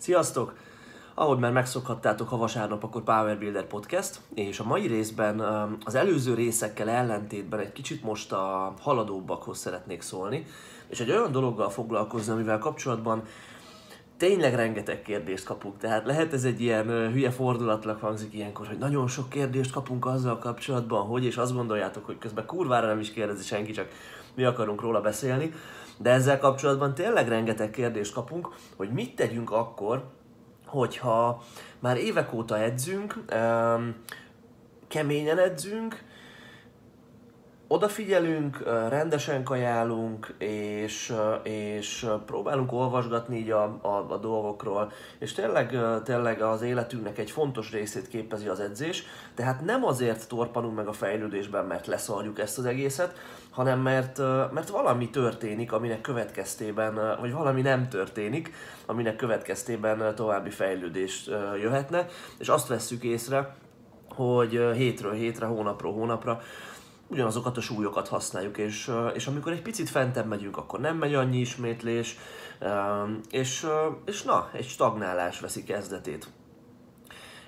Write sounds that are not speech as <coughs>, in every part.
Sziasztok! Ahogy már megszokhattátok, ha vasárnap, akkor Power Builder Podcast, és a mai részben az előző részekkel ellentétben egy kicsit most a haladóbbakhoz szeretnék szólni, és egy olyan dologgal foglalkozni, amivel kapcsolatban tényleg rengeteg kérdést kapunk. Tehát lehet ez egy ilyen hülye fordulatlag hangzik ilyenkor, hogy nagyon sok kérdést kapunk azzal kapcsolatban, hogy, és azt gondoljátok, hogy közben kurvára nem is kérdezi senki, csak mi akarunk róla beszélni. De ezzel kapcsolatban tényleg rengeteg kérdést kapunk, hogy mit tegyünk akkor, hogyha már évek óta edzünk, keményen edzünk, odafigyelünk, rendesen kajálunk, és, és próbálunk olvasgatni így a, a, a dolgokról, és tényleg, tényleg az életünknek egy fontos részét képezi az edzés, tehát nem azért torpanunk meg a fejlődésben, mert leszarjuk ezt az egészet, hanem mert, mert valami történik, aminek következtében, vagy valami nem történik, aminek következtében további fejlődés jöhetne, és azt vesszük észre, hogy hétről hétre, hónapról hónapra ugyanazokat a súlyokat használjuk, és, és amikor egy picit fentebb megyünk, akkor nem megy annyi ismétlés, és, és na, egy stagnálás veszi kezdetét.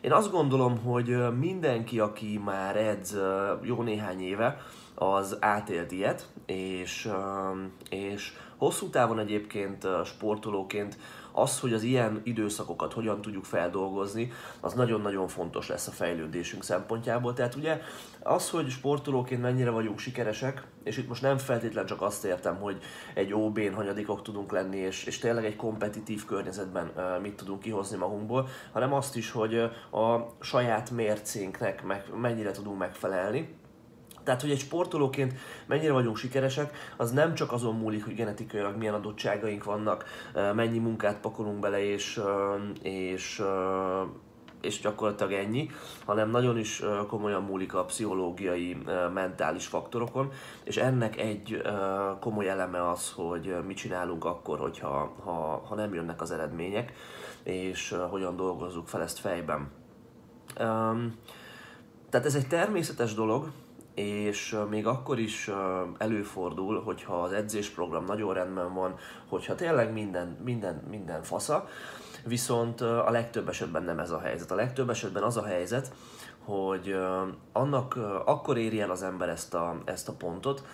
Én azt gondolom, hogy mindenki, aki már edz jó néhány éve, az átélt ilyet, és, és hosszú távon egyébként sportolóként az, hogy az ilyen időszakokat hogyan tudjuk feldolgozni, az nagyon-nagyon fontos lesz a fejlődésünk szempontjából. Tehát ugye az, hogy sportolóként mennyire vagyunk sikeresek, és itt most nem feltétlen csak azt értem, hogy egy OB-n hanyadikok tudunk lenni, és, és tényleg egy kompetitív környezetben mit tudunk kihozni magunkból, hanem azt is, hogy a saját mércénknek meg, mennyire tudunk megfelelni, tehát, hogy egy sportolóként mennyire vagyunk sikeresek, az nem csak azon múlik, hogy genetikailag milyen adottságaink vannak, mennyi munkát pakolunk bele, és, és, és gyakorlatilag ennyi, hanem nagyon is komolyan múlik a pszichológiai, mentális faktorokon, és ennek egy komoly eleme az, hogy mit csinálunk akkor, hogyha ha, ha nem jönnek az eredmények, és hogyan dolgozzuk fel ezt fejben. Tehát ez egy természetes dolog, és még akkor is előfordul, hogyha az edzésprogram nagyon rendben van, hogyha tényleg minden, minden, minden fasza, viszont a legtöbb esetben nem ez a helyzet. A legtöbb esetben az a helyzet, hogy annak akkor éri el az ember ezt a, ezt a pontot,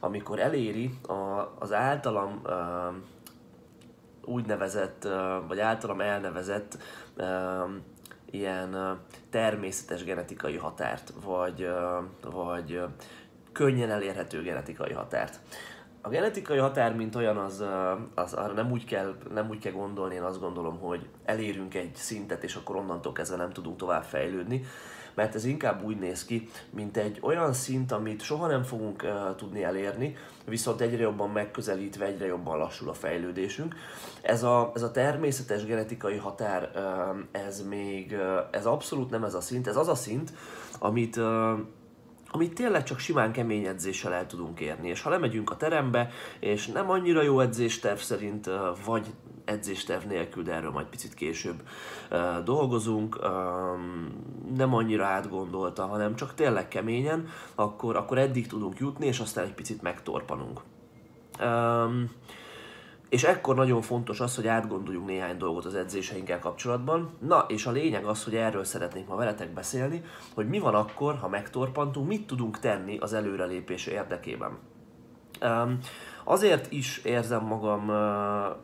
amikor eléri a, az általam úgynevezett, vagy általam elnevezett ilyen természetes genetikai határt, vagy, vagy könnyen elérhető genetikai határt. A genetikai határ, mint olyan, az, az arra nem úgy, kell, nem úgy kell gondolni, én azt gondolom, hogy elérünk egy szintet, és akkor onnantól kezdve nem tudunk tovább fejlődni, mert ez inkább úgy néz ki, mint egy olyan szint, amit soha nem fogunk uh, tudni elérni, viszont egyre jobban megközelítve, egyre jobban lassul a fejlődésünk. Ez a, ez a természetes genetikai határ, uh, ez még, uh, ez abszolút nem ez a szint, ez az a szint, amit uh, amit tényleg csak simán kemény edzéssel el tudunk érni. És ha lemegyünk a terembe, és nem annyira jó edzésterv szerint, vagy edzésterv nélkül, de erről majd picit később dolgozunk, nem annyira átgondolta, hanem csak tényleg keményen, akkor, akkor eddig tudunk jutni, és aztán egy picit megtorpanunk. És ekkor nagyon fontos az, hogy átgondoljunk néhány dolgot az edzéseinkkel kapcsolatban. Na, és a lényeg az, hogy erről szeretnék ma veletek beszélni, hogy mi van akkor, ha megtorpantunk, mit tudunk tenni az előrelépés érdekében. Azért is érzem magam uh,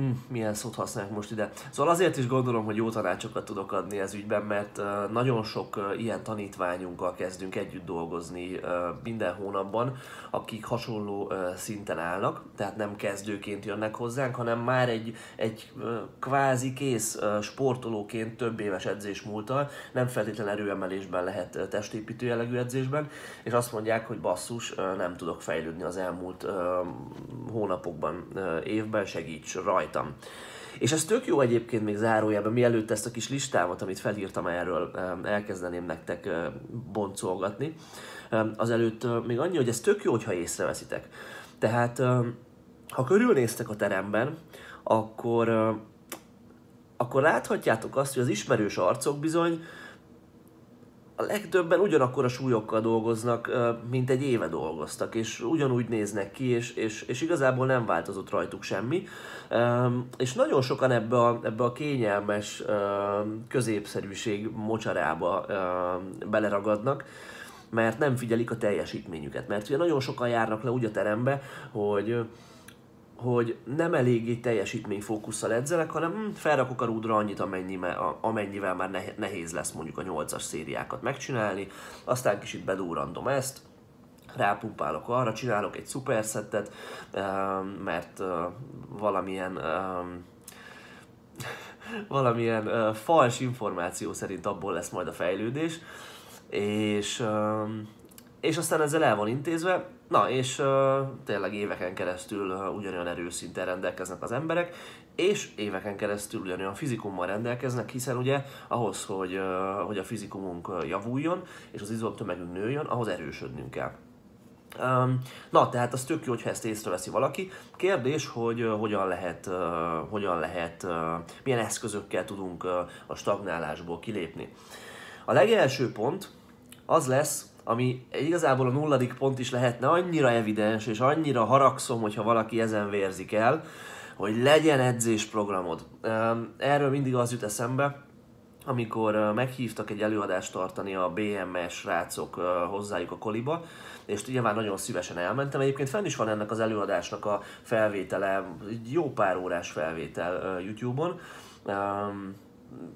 hm, milyen szót használják most ide. Szóval azért is gondolom, hogy jó tanácsokat tudok adni ez ügyben, mert nagyon sok ilyen tanítványunkkal kezdünk együtt dolgozni minden hónapban, akik hasonló szinten állnak, tehát nem kezdőként jönnek hozzánk, hanem már egy, egy kvázi kész sportolóként több éves edzés múltal, nem feltétlenül erőemelésben lehet testépítő jellegű edzésben, és azt mondják, hogy basszus, nem tudok fejlődni az elmúlt hónapokban, évben, segíts rajta rajtam. És ez tök jó egyébként még zárójában, mielőtt ezt a kis listámat, amit felírtam erről, elkezdeném nektek boncolgatni. Azelőtt még annyi, hogy ez tök jó, hogyha észreveszitek. Tehát ha körülnéztek a teremben, akkor, akkor láthatjátok azt, hogy az ismerős arcok bizony a legtöbben ugyanakkor a súlyokkal dolgoznak, mint egy éve dolgoztak, és ugyanúgy néznek ki, és, és, és igazából nem változott rajtuk semmi. És nagyon sokan ebbe a, ebbe a kényelmes középszerűség mocsarába beleragadnak, mert nem figyelik a teljesítményüket. Mert ugye nagyon sokan járnak le úgy a terembe, hogy hogy nem eléggé teljesítményfókusszal edzelek, hanem hm, felrakok a rúdra annyit, amennyivel, amennyivel már nehéz lesz mondjuk a 8-as szériákat megcsinálni, aztán kicsit bedúrandom ezt, rápumpálok arra, csinálok egy szuperszettet, ehm, mert valamilyen ehm, <laughs> valamilyen fals információ szerint abból lesz majd a fejlődés, és, és aztán ezzel el van intézve, Na, és uh, tényleg éveken keresztül uh, ugyanolyan erőszinten rendelkeznek az emberek, és éveken keresztül ugyanolyan fizikummal rendelkeznek, hiszen ugye ahhoz, hogy, uh, hogy a fizikumunk javuljon, és az izomtömegünk nőjön, ahhoz erősödnünk kell. Um, na, tehát az tök jó, hogyha ezt észreveszi valaki. Kérdés, hogy uh, hogyan lehet, uh, hogyan lehet, uh, milyen eszközökkel tudunk uh, a stagnálásból kilépni. A legelső pont az lesz, ami igazából a nulladik pont is lehetne annyira evidens, és annyira haragszom, hogyha valaki ezen vérzik el, hogy legyen edzésprogramod. Erről mindig az jut eszembe, amikor meghívtak egy előadást tartani a BMS rácok hozzájuk a koliba, és már nagyon szívesen elmentem. Egyébként fenn is van ennek az előadásnak a felvétele, egy jó pár órás felvétel YouTube-on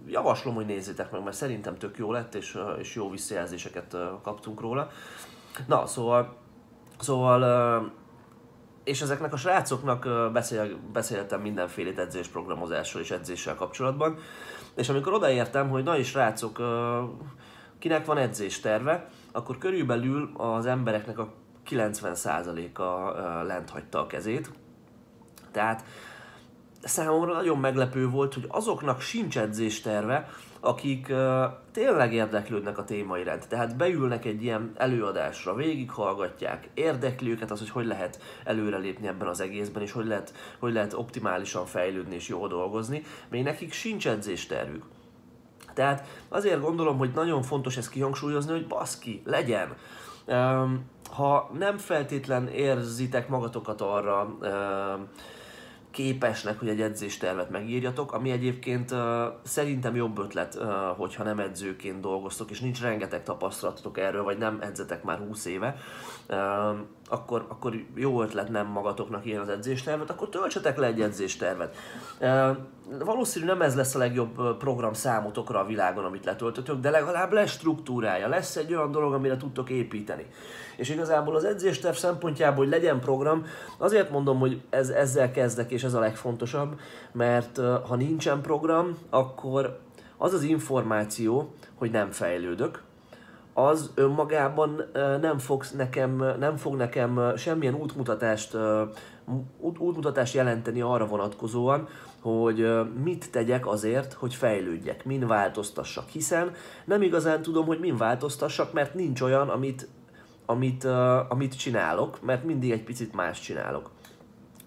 javaslom, hogy nézzétek meg, mert szerintem tök jó lett, és, és jó visszajelzéseket kaptunk róla. Na, szóval, szóval és ezeknek a srácoknak beszél, beszéltem mindenféle edzésprogramozásról és edzéssel kapcsolatban, és amikor odaértem, hogy na is srácok, kinek van edzésterve, akkor körülbelül az embereknek a 90%-a lent hagyta a kezét. Tehát számomra nagyon meglepő volt, hogy azoknak sincs edzésterve, akik uh, tényleg érdeklődnek a téma iránt. Tehát beülnek egy ilyen előadásra, végighallgatják, érdekli őket az, hogy hogy lehet előrelépni ebben az egészben, és hogy lehet, hogy lehet optimálisan fejlődni és jól dolgozni, még nekik sincs edzéstervük. Tehát azért gondolom, hogy nagyon fontos ezt kihangsúlyozni, hogy baszki, legyen. Um, ha nem feltétlen érzitek magatokat arra, um, képesnek, hogy egy edzéstervet megírjatok, ami egyébként uh, szerintem jobb ötlet, uh, hogyha nem edzőként dolgoztok, és nincs rengeteg tapasztalatotok erről, vagy nem edzetek már 20 éve, uh, akkor, akkor jó ötlet nem magatoknak ilyen az edzéstervet, akkor töltsetek le egy edzéstervet. Valószínű nem ez lesz a legjobb program számotokra a világon, amit letöltötök, de legalább lesz struktúrája, lesz egy olyan dolog, amire tudtok építeni. És igazából az edzésterv szempontjából, hogy legyen program, azért mondom, hogy ez, ezzel kezdek, és ez a legfontosabb, mert ha nincsen program, akkor az az információ, hogy nem fejlődök, az önmagában nem, fogsz nekem, nem fog nekem semmilyen útmutatást, út, útmutatást jelenteni arra vonatkozóan, hogy mit tegyek azért, hogy fejlődjek, min változtassak, hiszen nem igazán tudom, hogy min változtassak, mert nincs olyan, amit amit, amit csinálok, mert mindig egy picit más csinálok.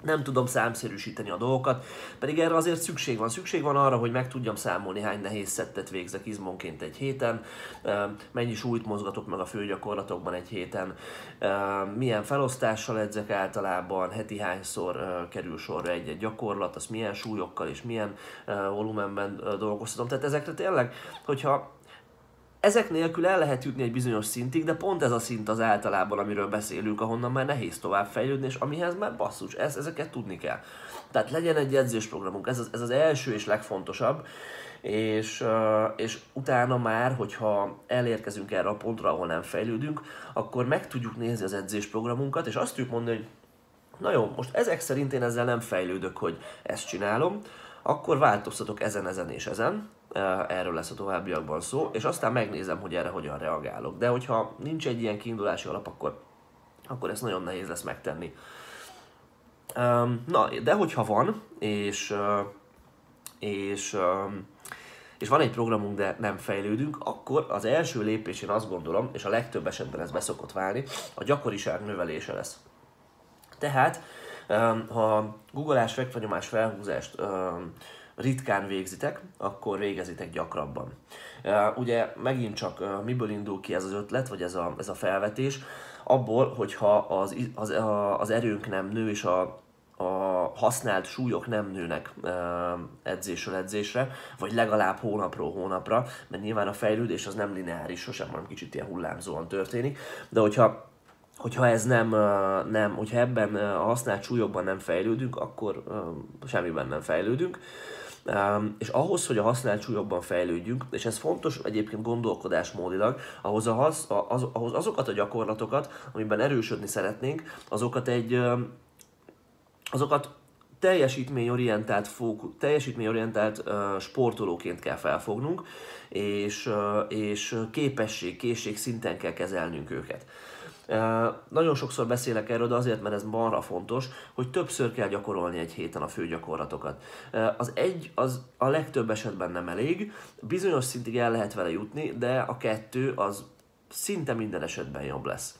Nem tudom számszerűsíteni a dolgokat, pedig erre azért szükség van. Szükség van arra, hogy meg tudjam számolni, hány nehéz szettet végzek izmonként egy héten, mennyi súlyt mozgatok meg a főgyakorlatokban egy héten, milyen felosztással edzek általában, heti hányszor kerül sorra egy-egy gyakorlat, az milyen súlyokkal és milyen volumenben dolgoztatom. Tehát ezekre tényleg, hogyha ezek nélkül el lehet jutni egy bizonyos szintig, de pont ez a szint az általában, amiről beszélünk, ahonnan már nehéz tovább fejlődni, és amihez már basszus, ez, ezeket tudni kell. Tehát legyen egy edzésprogramunk, ez az, ez az első és legfontosabb, és, és utána már, hogyha elérkezünk erre a pontra, ahol nem fejlődünk, akkor meg tudjuk nézni az edzésprogramunkat, és azt tudjuk mondani, hogy na jó, most ezek szerint én ezzel nem fejlődök, hogy ezt csinálom, akkor változtatok ezen, ezen és ezen, erről lesz a továbbiakban szó, és aztán megnézem, hogy erre hogyan reagálok. De hogyha nincs egy ilyen kiindulási alap, akkor, akkor ezt nagyon nehéz lesz megtenni. Na, de hogyha van, és, és, és van egy programunk, de nem fejlődünk, akkor az első lépés én azt gondolom, és a legtöbb esetben ez beszokott válni, a gyakoriság növelése lesz. Tehát, ha googleás, fekvanyomás, felhúzást ritkán végzitek, akkor végezitek gyakrabban. Ugye megint csak miből indul ki ez az ötlet, vagy ez a, ez a felvetés? Abból, hogyha az, az, az erőnk nem nő, és a, a használt súlyok nem nőnek edzésről edzésre, vagy legalább hónapról hónapra, mert nyilván a fejlődés az nem lineáris, sosem, hanem kicsit ilyen hullámzóan történik, de hogyha hogyha ez nem, nem, hogyha ebben a használt súlyokban nem fejlődünk, akkor semmiben nem fejlődünk. És ahhoz, hogy a használt súlyokban fejlődjünk, és ez fontos egyébként gondolkodásmódilag, ahhoz, a hasz, az, ahhoz azokat a gyakorlatokat, amiben erősödni szeretnénk, azokat egy azokat teljesítményorientált, fókusz, teljesítményorientált uh, sportolóként kell felfognunk, és, uh, és képesség, készség szinten kell kezelnünk őket. Nagyon sokszor beszélek erről, de azért, mert ez marra fontos, hogy többször kell gyakorolni egy héten a főgyakorlatokat. Az egy az a legtöbb esetben nem elég, bizonyos szintig el lehet vele jutni, de a kettő az szinte minden esetben jobb lesz.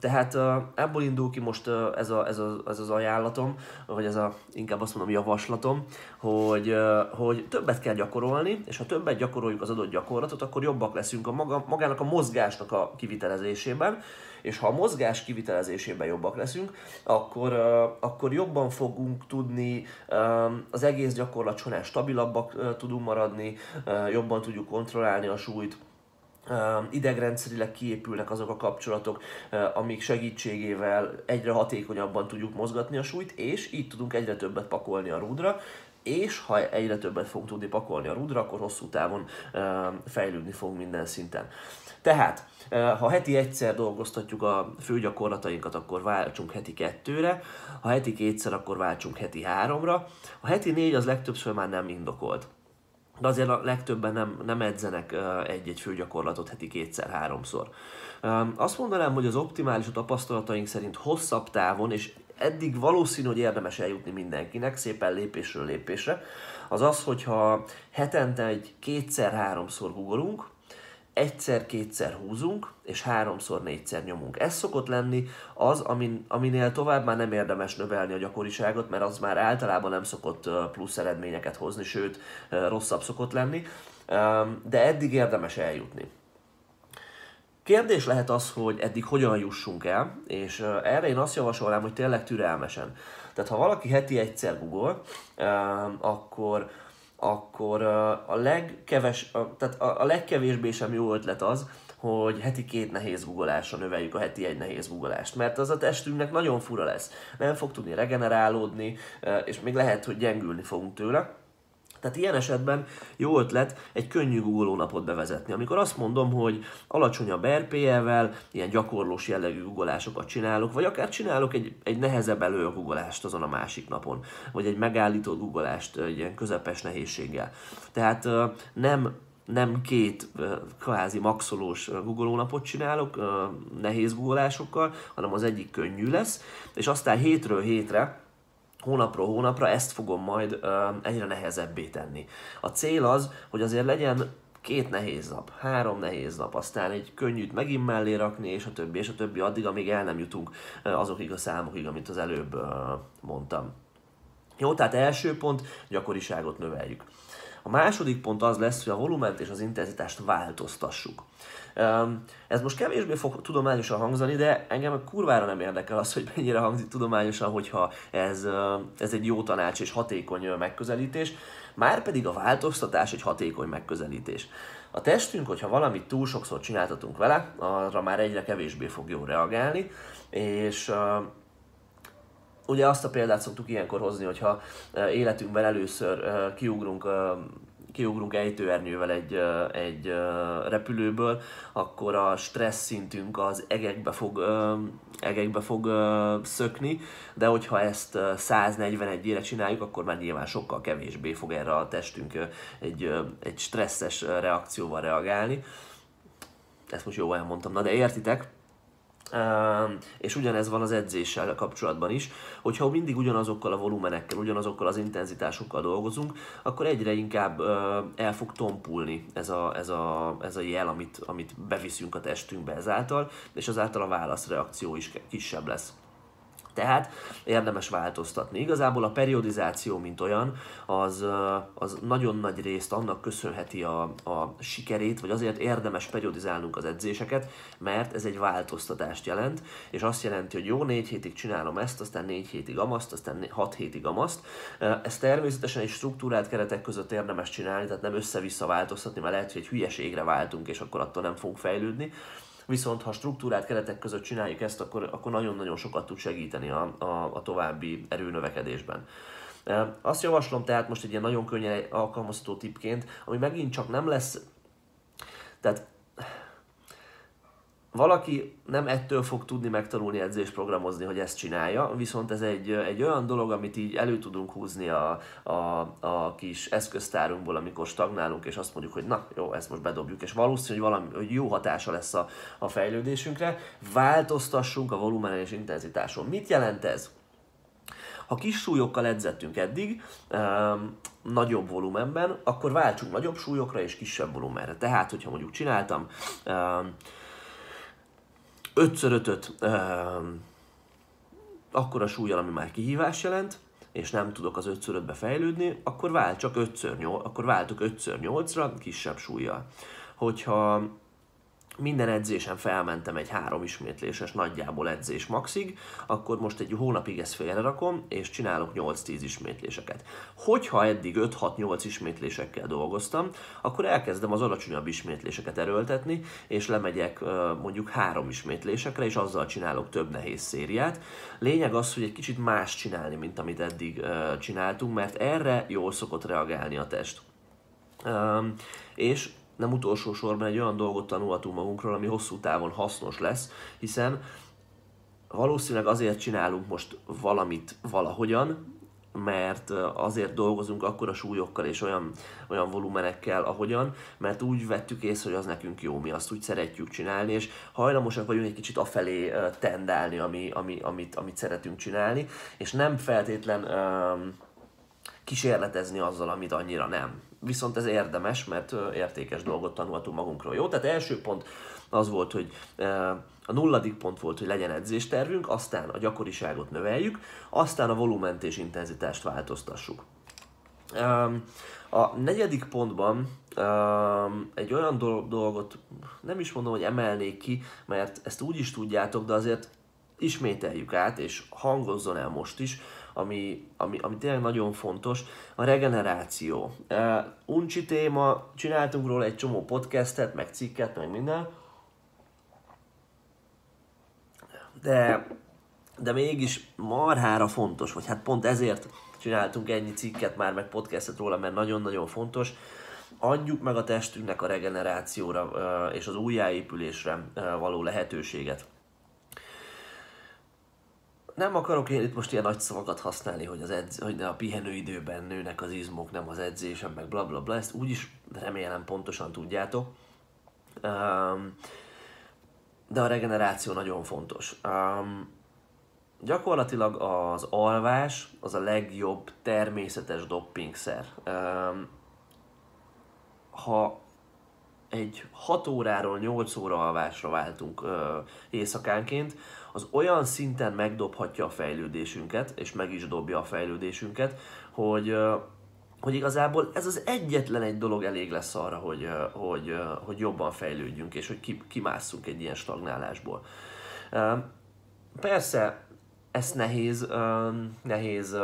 Tehát ebből indul ki most ez, a, ez, a, ez az ajánlatom, vagy ez a, inkább azt mondom, javaslatom, hogy, hogy többet kell gyakorolni, és ha többet gyakoroljuk az adott gyakorlatot, akkor jobbak leszünk a maga, magának a mozgásnak a kivitelezésében, és ha a mozgás kivitelezésében jobbak leszünk, akkor, akkor jobban fogunk tudni az egész gyakorlat során stabilabbak tudunk maradni, jobban tudjuk kontrollálni a súlyt, idegrendszerileg kiépülnek azok a kapcsolatok, amik segítségével egyre hatékonyabban tudjuk mozgatni a súlyt, és így tudunk egyre többet pakolni a rúdra, és ha egyre többet fogunk tudni pakolni a rúdra, akkor hosszú távon fejlődni fog minden szinten. Tehát, ha heti egyszer dolgoztatjuk a főgyakorlatainkat, akkor váltsunk heti kettőre, ha heti kétszer, akkor váltsunk heti háromra, a heti négy az legtöbbször már nem indokolt de azért a legtöbben nem, nem edzenek egy-egy főgyakorlatot heti kétszer-háromszor. Azt mondanám, hogy az optimális a tapasztalataink szerint hosszabb távon, és eddig valószínű, hogy érdemes eljutni mindenkinek, szépen lépésről lépésre, az az, hogyha hetente egy kétszer-háromszor googolunk, egyszer-kétszer húzunk, és háromszor, négyszer nyomunk. Ez szokott lenni az, amin, aminél tovább már nem érdemes növelni a gyakoriságot, mert az már általában nem szokott plusz eredményeket hozni, sőt, rosszabb szokott lenni, de eddig érdemes eljutni. Kérdés lehet az, hogy eddig hogyan jussunk el, és erre én azt javasolnám, hogy tényleg türelmesen. Tehát ha valaki heti egyszer Google, akkor akkor a legkeves, tehát a legkevésbé sem jó ötlet az, hogy heti két nehéz googolásra növeljük a heti egy nehéz googolást, mert az a testünknek nagyon fura lesz. Nem fog tudni regenerálódni, és még lehet, hogy gyengülni fogunk tőle. Tehát ilyen esetben jó ötlet egy könnyű Google napot bevezetni, amikor azt mondom, hogy alacsonyabb RPE-vel, ilyen gyakorlós jellegű guggolásokat csinálok, vagy akár csinálok egy, egy nehezebb előguggolást azon a másik napon, vagy egy megállított guggolást ilyen közepes nehézséggel. Tehát nem nem két kvázi maxolós napot csinálok nehéz guggolásokkal, hanem az egyik könnyű lesz, és aztán hétről hétre hónapról hónapra ezt fogom majd ö, egyre nehezebbé tenni. A cél az, hogy azért legyen két nehéz nap, három nehéz nap, aztán egy könnyűt megint mellé rakni, és a többi, és a többi addig, amíg el nem jutunk azokig a számokig, amit az előbb ö, mondtam. Jó, tehát első pont, gyakoriságot növeljük. A második pont az lesz, hogy a volument és az intenzitást változtassuk. Ez most kevésbé fog tudományosan hangzani, de engem kurvára nem érdekel az, hogy mennyire hangzik tudományosan, hogyha ez, ez egy jó tanács és hatékony megközelítés, már pedig a változtatás egy hatékony megközelítés. A testünk, hogyha valamit túl sokszor csináltatunk vele, arra már egyre kevésbé fog jól reagálni, és ugye azt a példát szoktuk ilyenkor hozni, hogyha életünkben először kiugrunk kiugrunk ejtőernyővel egy, egy repülőből, akkor a stressz szintünk az egekbe fog, egekbe fog szökni, de hogyha ezt 141 ére csináljuk, akkor már nyilván sokkal kevésbé fog erre a testünk egy, egy stresszes reakcióval reagálni. Ezt most jól elmondtam, na de értitek? És ugyanez van az edzéssel kapcsolatban is, hogyha mindig ugyanazokkal a volumenekkel, ugyanazokkal az intenzitásokkal dolgozunk, akkor egyre inkább el fog tompulni ez a, ez a, ez a jel, amit, amit beviszünk a testünkbe ezáltal, és azáltal a válaszreakció is kisebb lesz. Tehát érdemes változtatni. Igazából a periodizáció, mint olyan, az, az nagyon nagy részt annak köszönheti a, a sikerét, vagy azért érdemes periodizálnunk az edzéseket, mert ez egy változtatást jelent, és azt jelenti, hogy jó, négy hétig csinálom ezt, aztán négy hétig amaszt, aztán hat hétig amaszt. Ez természetesen egy struktúrált keretek között érdemes csinálni, tehát nem össze-vissza változtatni, mert lehet, hogy egy hülyeségre váltunk, és akkor attól nem fogunk fejlődni viszont ha struktúrát keretek között csináljuk ezt, akkor, akkor nagyon-nagyon sokat tud segíteni a, a, a további erőnövekedésben. Azt javaslom tehát most egy ilyen nagyon könnyen alkalmazható tipként, ami megint csak nem lesz, tehát valaki nem ettől fog tudni megtanulni edzést programozni, hogy ezt csinálja, viszont ez egy, egy olyan dolog, amit így elő tudunk húzni a, a, a kis eszköztárunkból, amikor stagnálunk, és azt mondjuk, hogy na jó, ezt most bedobjuk, és valószínű, hogy valami hogy jó hatása lesz a, a fejlődésünkre. Változtassunk a volumenen és intenzitáson. Mit jelent ez? Ha kis súlyokkal edzettünk eddig, um, nagyobb volumenben, akkor váltsunk nagyobb súlyokra és kisebb volumenre. Tehát, hogyha mondjuk csináltam um, 5x5-öt akkor a súlyjal, ami már kihívás jelent, és nem tudok az 5x5-be fejlődni, akkor vált csak 5x8, akkor váltok 5x8-ra kisebb súlyjal. Hogyha minden edzésen felmentem egy három ismétléses nagyjából edzés maxig, akkor most egy hónapig ezt félrerakom, és csinálok 8-10 ismétléseket. Hogyha eddig 5-6-8 ismétlésekkel dolgoztam, akkor elkezdem az alacsonyabb ismétléseket erőltetni, és lemegyek mondjuk három ismétlésekre, és azzal csinálok több nehéz szériát. Lényeg az, hogy egy kicsit más csinálni, mint amit eddig csináltunk, mert erre jól szokott reagálni a test. És nem utolsó sorban egy olyan dolgot tanulhatunk magunkról, ami hosszú távon hasznos lesz, hiszen valószínűleg azért csinálunk most valamit valahogyan, mert azért dolgozunk akkor a súlyokkal és olyan, olyan volumenekkel, ahogyan, mert úgy vettük észre, hogy az nekünk jó, mi azt úgy szeretjük csinálni, és hajlamosak vagyunk egy kicsit afelé tendálni, ami, ami, amit, amit szeretünk csinálni, és nem feltétlen um, kísérletezni azzal, amit annyira nem viszont ez érdemes, mert értékes dolgot tanultunk magunkról. Jó, tehát első pont az volt, hogy a nulladik pont volt, hogy legyen edzéstervünk, aztán a gyakoriságot növeljük, aztán a volument és intenzitást változtassuk. A negyedik pontban egy olyan dolgot nem is mondom, hogy emelnék ki, mert ezt úgy is tudjátok, de azért ismételjük át, és hangozzon el most is, ami, ami, ami tényleg nagyon fontos, a regeneráció. Uh, uncsi téma, csináltunk róla egy csomó podcastet, meg cikket, meg minden, de, de mégis marhára fontos, vagy hát pont ezért csináltunk ennyi cikket már, meg podcastet róla, mert nagyon-nagyon fontos. Adjuk meg a testünknek a regenerációra és az újjáépülésre való lehetőséget nem akarok én itt most ilyen nagy szavakat használni, hogy, az edz, hogy a pihenőidőben nőnek az izmok, nem az edzésen, meg bla bla bla, ezt úgyis remélem pontosan tudjátok. Um, de a regeneráció nagyon fontos. Um, gyakorlatilag az alvás az a legjobb természetes doppingszer. Um, ha egy 6 óráról 8 óra alvásra váltunk uh, éjszakánként, az olyan szinten megdobhatja a fejlődésünket, és meg is dobja a fejlődésünket, hogy, hogy igazából ez az egyetlen egy dolog elég lesz arra, hogy, hogy, hogy jobban fejlődjünk, és hogy kimásszunk egy ilyen stagnálásból. Persze, ezt nehéz, nehéz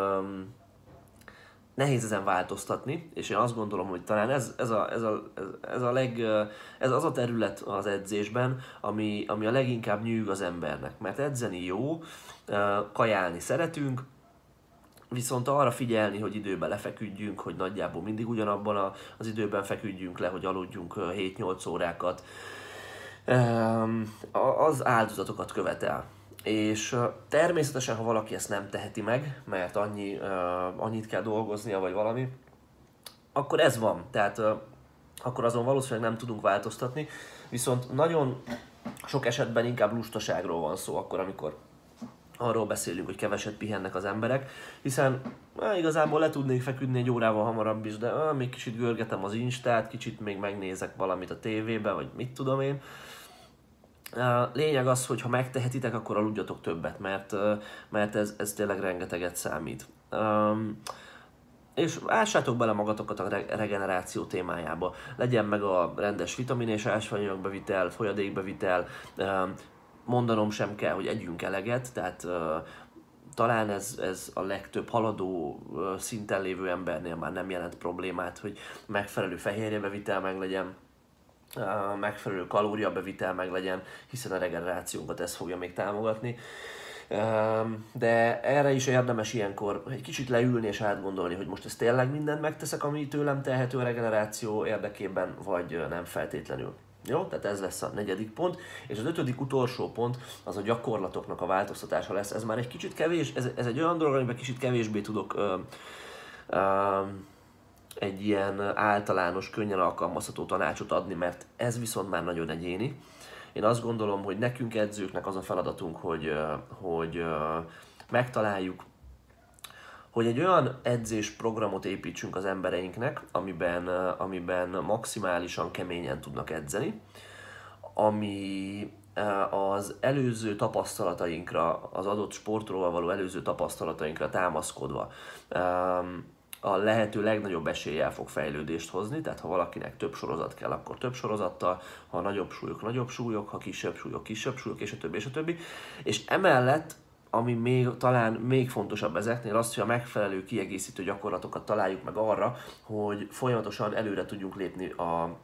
nehéz ezen változtatni, és én azt gondolom, hogy talán ez, ez, a, ez, a, ez, a leg, ez az a terület az edzésben, ami, ami a leginkább nyűg az embernek, mert edzeni jó, kajálni szeretünk, viszont arra figyelni, hogy időben lefeküdjünk, hogy nagyjából mindig ugyanabban az időben feküdjünk le, hogy aludjunk 7-8 órákat, az áldozatokat követel. És természetesen, ha valaki ezt nem teheti meg, mert annyi, annyit kell dolgoznia, vagy valami, akkor ez van. Tehát akkor azon valószínűleg nem tudunk változtatni. Viszont nagyon sok esetben inkább lustaságról van szó, akkor, amikor arról beszélünk, hogy keveset pihennek az emberek, hiszen á, igazából le tudnék feküdni egy órával hamarabb is, de á, még kicsit görgetem az instát, kicsit még megnézek valamit a tévébe, vagy mit tudom én Lényeg az, hogy ha megtehetitek, akkor aludjatok többet, mert, mert ez, ez tényleg rengeteget számít. És ássátok bele magatokat a regeneráció témájába. Legyen meg a rendes vitamin és ásványanyagbevitel, folyadékbevitel, mondanom sem kell, hogy együnk eleget, tehát talán ez, ez a legtöbb haladó szinten lévő embernél már nem jelent problémát, hogy megfelelő fehérjebevitel meg legyen, megfelelő kalóriabevitel meg legyen, hiszen a regenerációnkat ez fogja még támogatni. De erre is érdemes ilyenkor egy kicsit leülni és átgondolni, hogy most ezt tényleg mindent megteszek, ami tőlem tehető a regeneráció érdekében, vagy nem feltétlenül. Jó, tehát ez lesz a negyedik pont. És az ötödik utolsó pont az a gyakorlatoknak a változtatása lesz. Ez már egy kicsit kevés, ez, ez egy olyan dolog, amiben kicsit kevésbé tudok ö, ö, egy ilyen általános, könnyen alkalmazható tanácsot adni, mert ez viszont már nagyon egyéni. Én azt gondolom, hogy nekünk edzőknek az a feladatunk, hogy, hogy megtaláljuk, hogy egy olyan edzés programot építsünk az embereinknek, amiben, amiben maximálisan keményen tudnak edzeni, ami az előző tapasztalatainkra, az adott sportról való előző tapasztalatainkra támaszkodva a lehető legnagyobb eséllyel fog fejlődést hozni, tehát ha valakinek több sorozat kell, akkor több sorozattal, ha nagyobb súlyok, nagyobb súlyok, ha kisebb súlyok, kisebb súlyok, és a többi, és a többi. És emellett ami még, talán még fontosabb ezeknél, az, hogy a megfelelő kiegészítő gyakorlatokat találjuk meg arra, hogy folyamatosan előre tudjunk lépni a,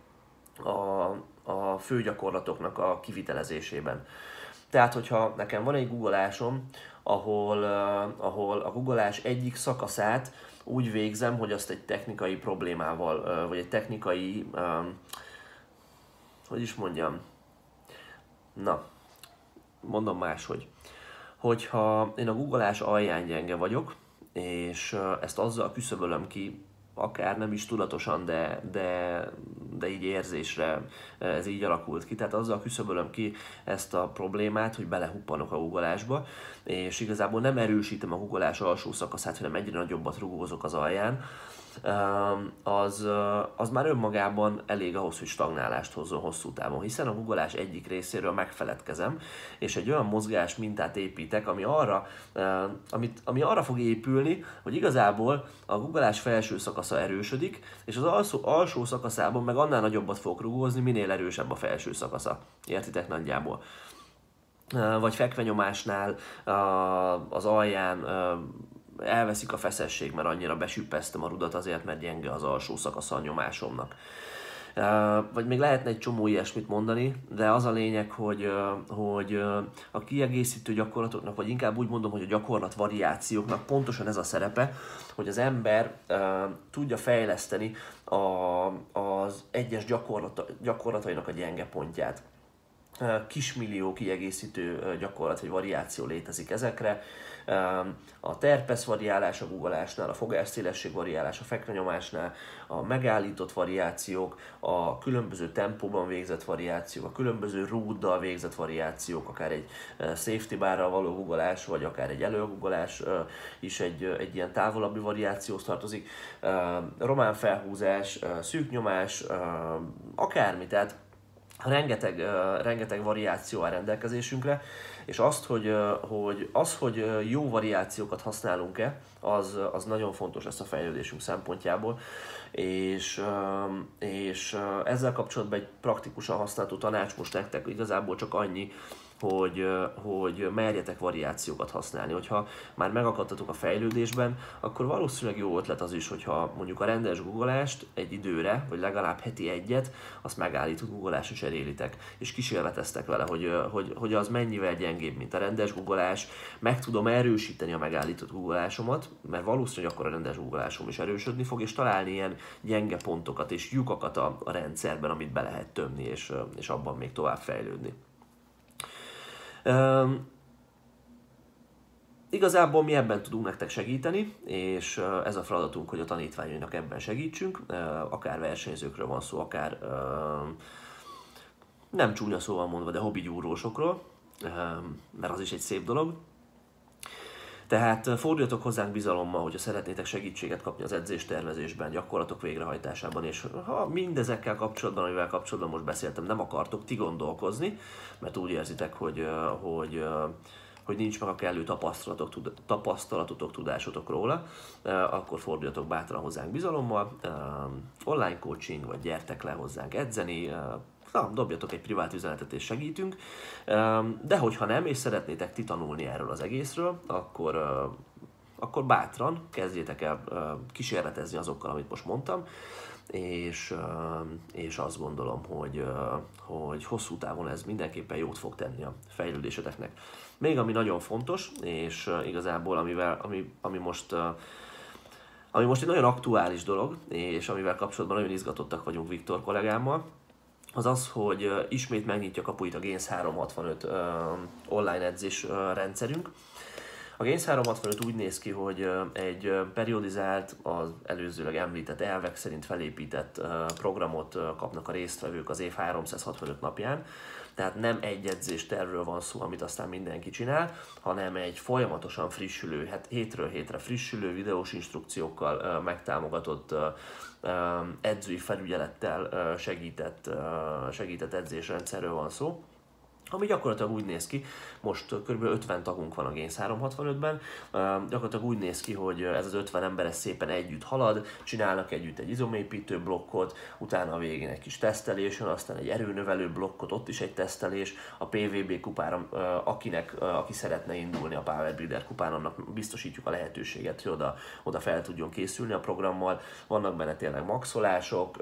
a, a fő gyakorlatoknak a kivitelezésében. Tehát, hogyha nekem van egy googleásom, ahol, uh, ahol a googleás egyik szakaszát úgy végzem, hogy azt egy technikai problémával, uh, vagy egy technikai, um, hogy is mondjam, na, mondom máshogy. Hogyha én a googleás alján gyenge vagyok, és ezt azzal küszöbölöm ki, akár nem is tudatosan, de, de, de így érzésre ez így alakult ki. Tehát azzal küszöbölöm ki ezt a problémát, hogy belehuppanok a googleásba, és igazából nem erősítem a googleás alsó szakaszát, hanem egyre nagyobbat rugózok az alján, az, az már önmagában elég ahhoz, hogy stagnálást hozzon hosszú távon, hiszen a googleás egyik részéről megfeledkezem, és egy olyan mozgás mintát építek, ami arra, amit, ami arra fog épülni, hogy igazából a googleás felső szakasza erősödik, és az alsó, alsó szakaszában meg annál nagyobbat fog rugózni, minél erősebb a felső szakasza. Értitek nagyjából? vagy fekvenyomásnál az alján elveszik a feszesség, mert annyira besüppeztem a rudat azért, mert gyenge az alsó szakasz a nyomásomnak. Vagy még lehetne egy csomó ilyesmit mondani, de az a lényeg, hogy, hogy a kiegészítő gyakorlatoknak, vagy inkább úgy mondom, hogy a gyakorlat variációknak pontosan ez a szerepe, hogy az ember tudja fejleszteni a, az egyes gyakorlata, gyakorlatainak a gyenge pontját kismillió kiegészítő gyakorlat vagy variáció létezik ezekre. A terpesz variálás a guggolásnál, a fogásszélesség variálás a fekvenyomásnál, a megállított variációk, a különböző tempóban végzett variációk, a különböző rúddal végzett variációk, akár egy safety barral való guggolás, vagy akár egy előguggolás is egy, egy ilyen távolabbi variációhoz tartozik. Román felhúzás, szűknyomás, akármi, tehát rengeteg, rengeteg variáció a rendelkezésünkre, és azt, hogy, hogy, az, hogy jó variációkat használunk-e, az, az nagyon fontos lesz a fejlődésünk szempontjából, és, és ezzel kapcsolatban egy praktikusan használható tanács most nektek igazából csak annyi, hogy, hogy merjetek variációkat használni. Hogyha már megakadtatok a fejlődésben, akkor valószínűleg jó ötlet az is, hogyha mondjuk a rendes googleást egy időre, vagy legalább heti egyet, azt megállított googleásra cserélitek, és kísérleteztek vele, hogy, hogy, hogy az mennyivel gyengébb, mint a rendes googleás, meg tudom erősíteni a megállított googleásomat, mert valószínűleg akkor a rendes googleásom is erősödni fog, és találni ilyen gyenge pontokat és lyukakat a, a rendszerben, amit be lehet tömni, és, és abban még tovább fejlődni. Um, igazából mi ebben tudunk nektek segíteni, és ez a feladatunk, hogy a tanítványainak ebben segítsünk, akár versenyzőkről van szó, akár nem csúnya szóval mondva, de hobby gyúrósokról, mert az is egy szép dolog. Tehát forduljatok hozzánk bizalommal, hogyha szeretnétek segítséget kapni az edzés tervezésben, gyakorlatok végrehajtásában, és ha mindezekkel kapcsolatban, amivel kapcsolatban most beszéltem, nem akartok ti gondolkozni, mert úgy érzitek, hogy, hogy hogy nincs meg a kellő tapasztalatok, tapasztalatotok, tudásotok róla, akkor forduljatok bátran hozzánk bizalommal, online coaching, vagy gyertek le hozzánk edzeni, na, dobjatok egy privát üzenetet és segítünk. De hogyha nem, és szeretnétek ti tanulni erről az egészről, akkor, akkor bátran kezdjétek el kísérletezni azokkal, amit most mondtam, és, és azt gondolom, hogy, hogy hosszú távon ez mindenképpen jót fog tenni a fejlődéseteknek. Még ami nagyon fontos, és igazából amivel, ami, ami most ami most egy nagyon aktuális dolog, és amivel kapcsolatban nagyon izgatottak vagyunk Viktor kollégámmal, az az, hogy ismét megnyitja kapuit a Gains 365 online edzés rendszerünk. A Gains 365 úgy néz ki, hogy egy periodizált, az előzőleg említett elvek szerint felépített programot kapnak a résztvevők az év 365 napján, tehát nem egy edzéstervről van szó, amit aztán mindenki csinál, hanem egy folyamatosan frissülő, hát hétről hétre frissülő videós instrukciókkal megtámogatott edzői felügyelettel segített, segített edzésrendszerről van szó ami gyakorlatilag úgy néz ki, most kb. 50 tagunk van a Gains 365-ben, gyakorlatilag úgy néz ki, hogy ez az 50 ember ez szépen együtt halad, csinálnak együtt egy izomépítő blokkot, utána a végén egy kis tesztelés aztán egy erőnövelő blokkot, ott is egy tesztelés, a PVB kupára, akinek, aki szeretne indulni a Power Builder kupán, annak biztosítjuk a lehetőséget, hogy oda, oda fel tudjon készülni a programmal, vannak benne tényleg maxolások,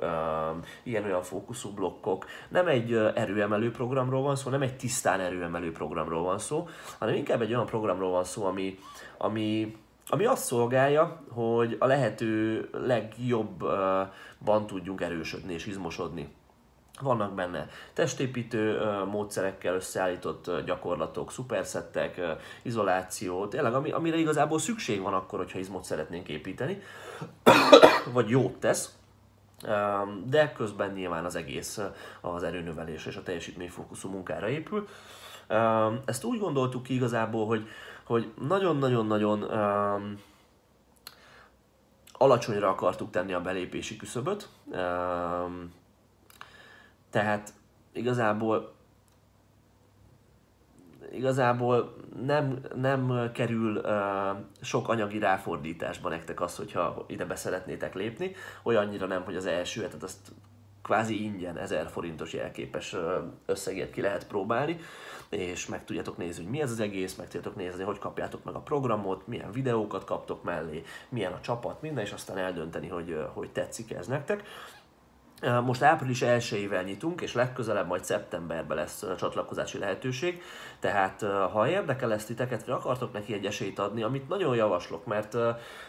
ilyen-olyan fókuszú blokkok, nem egy erőemelő programról van szó, nem egy tisztán erőemelő programról van szó, hanem inkább egy olyan programról van szó, ami, ami, ami azt szolgálja, hogy a lehető legjobban tudjunk erősödni és izmosodni. Vannak benne testépítő módszerekkel összeállított gyakorlatok, szuperszettek, izoláció, tényleg ami, amire igazából szükség van akkor, hogyha izmot szeretnénk építeni, <coughs> vagy jót tesz de közben nyilván az egész az erőnövelés és a teljesítményfókuszú munkára épül. Ezt úgy gondoltuk ki igazából, hogy, hogy nagyon-nagyon-nagyon alacsonyra akartuk tenni a belépési küszöböt. Tehát igazából igazából nem, nem kerül uh, sok anyagi ráfordításba nektek az, hogyha ide be szeretnétek lépni. Olyannyira nem, hogy az első hetet azt kvázi ingyen 1000 forintos jelképes összegért ki lehet próbálni, és meg tudjátok nézni, hogy mi ez az egész, meg tudjátok nézni, hogy kapjátok meg a programot, milyen videókat kaptok mellé, milyen a csapat, minden, és aztán eldönteni, hogy, hogy tetszik ez nektek. Most április 1-ével nyitunk, és legközelebb majd szeptemberben lesz csatlakozási lehetőség, tehát ha érdekel ezt titeket, vagy akartok neki egy esélyt adni, amit nagyon javaslok, mert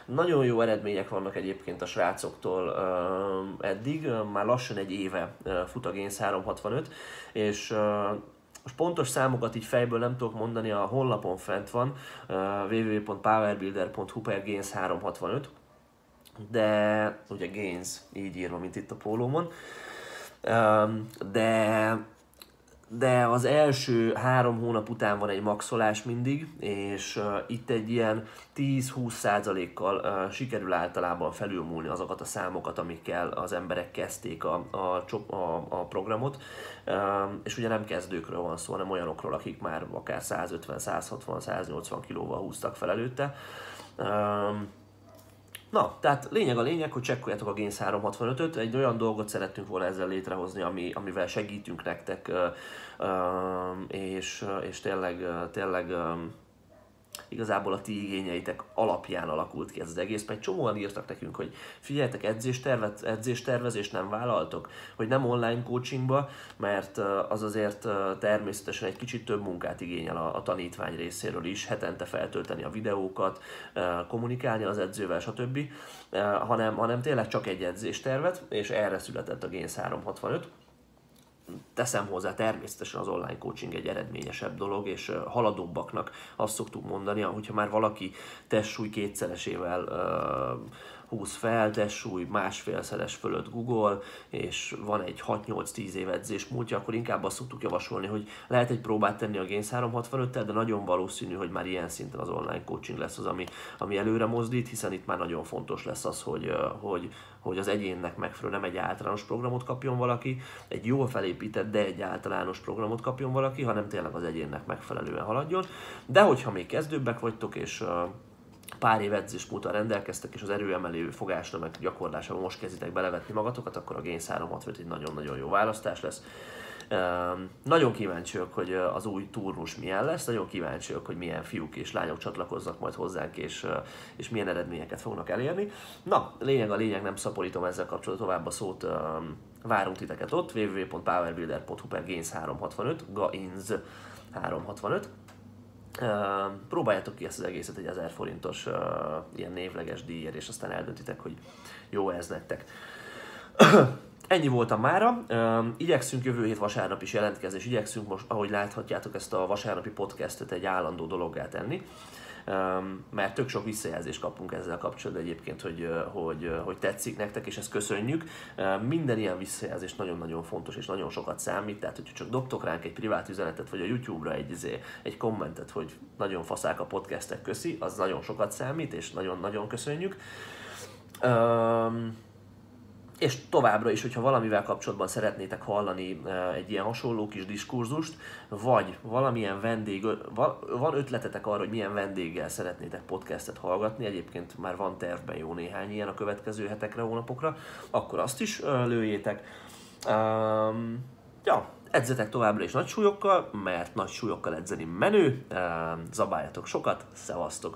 nagyon jó eredmények vannak egyébként a srácoktól eddig, már lassan egy éve fut a Gains 365, és most pontos számokat így fejből nem tudok mondani, a honlapon fent van, www.powerbuilder.hu per Gains 365, de ugye Gains így írva, mint itt a pólómon, de de az első három hónap után van egy maxolás mindig, és itt egy ilyen 10-20 százalékkal uh, sikerül általában felülmúlni azokat a számokat, amikkel az emberek kezdték a, a, a, a programot, uh, és ugye nem kezdőkről van szó, hanem olyanokról, akik már akár 150, 160, 180 kilóval húztak fel előtte. Na, tehát lényeg a lényeg, hogy csekkoljátok a Gains 365-öt, egy olyan dolgot szerettünk volna ezzel létrehozni, ami, amivel segítünk nektek, és, és tényleg, tényleg igazából a ti igényeitek alapján alakult ki ez az egész, mert csomóan írtak nekünk, hogy figyeljetek, edzéstervet, edzéstervezést nem vállaltok, hogy nem online coachingba, mert az azért természetesen egy kicsit több munkát igényel a, a tanítvány részéről is, hetente feltölteni a videókat, kommunikálni az edzővel, stb., hanem, hanem tényleg csak egy edzéstervet, és erre született a Gains 365 teszem hozzá, természetesen az online coaching egy eredményesebb dolog, és haladóbbaknak azt szoktuk mondani, hogyha már valaki testsúly kétszeresével 20 fel, testsúly, másfélszeres fölött Google, és van egy 6-8-10 év edzés múltja, akkor inkább azt szoktuk javasolni, hogy lehet egy próbát tenni a Gains 365-tel, de nagyon valószínű, hogy már ilyen szinten az online coaching lesz az, ami, ami előre mozdít, hiszen itt már nagyon fontos lesz az, hogy, hogy, hogy az egyénnek megfelelő, nem egy általános programot kapjon valaki, egy jól felépített, de egy általános programot kapjon valaki, hanem tényleg az egyénnek megfelelően haladjon. De hogyha még kezdőbbek vagytok, és pár év edzés múltal rendelkeztek, és az erőemelő fogásra meg gyakorlásában most kezditek belevetni magatokat, akkor a Gains 365 egy nagyon-nagyon jó választás lesz. Um, nagyon kíváncsiak, hogy az új turnus milyen lesz, nagyon kíváncsiak, hogy milyen fiúk és lányok csatlakoznak majd hozzánk, és, és milyen eredményeket fognak elérni. Na, lényeg a lényeg, nem szaporítom ezzel kapcsolatban tovább a szót, um, várunk titeket ott, www.powerbuilder.hu per gains 365, gains 365. Uh, próbáljátok ki ezt az egészet egy 1000 forintos uh, ilyen névleges díjért, és aztán eldöntitek, hogy jó ez nektek. <clears throat> Ennyi voltam mára. Um, igyekszünk jövő hét vasárnap is jelentkezni, és igyekszünk most, ahogy láthatjátok, ezt a vasárnapi podcastet egy állandó dologgá tenni. Mert tök sok visszajelzést kapunk ezzel kapcsolatban egyébként, hogy, hogy, hogy tetszik nektek, és ezt köszönjük. Minden ilyen visszajelzés nagyon-nagyon fontos, és nagyon sokat számít, tehát hogyha csak dobtok ránk egy privát üzenetet, vagy a YouTube-ra egy, izé, egy kommentet, hogy nagyon faszák a podcastek, köszi, az nagyon sokat számít, és nagyon-nagyon köszönjük. Um, és továbbra is, hogyha valamivel kapcsolatban szeretnétek hallani egy ilyen hasonló kis diskurzust, vagy valamilyen vendég, van ötletetek arra, hogy milyen vendéggel szeretnétek podcastet hallgatni, egyébként már van tervben jó néhány ilyen a következő hetekre, hónapokra, akkor azt is lőjétek. Um, ja, edzetek továbbra is nagy súlyokkal, mert nagy súlyokkal edzeni menő, zabáljatok sokat, szevasztok!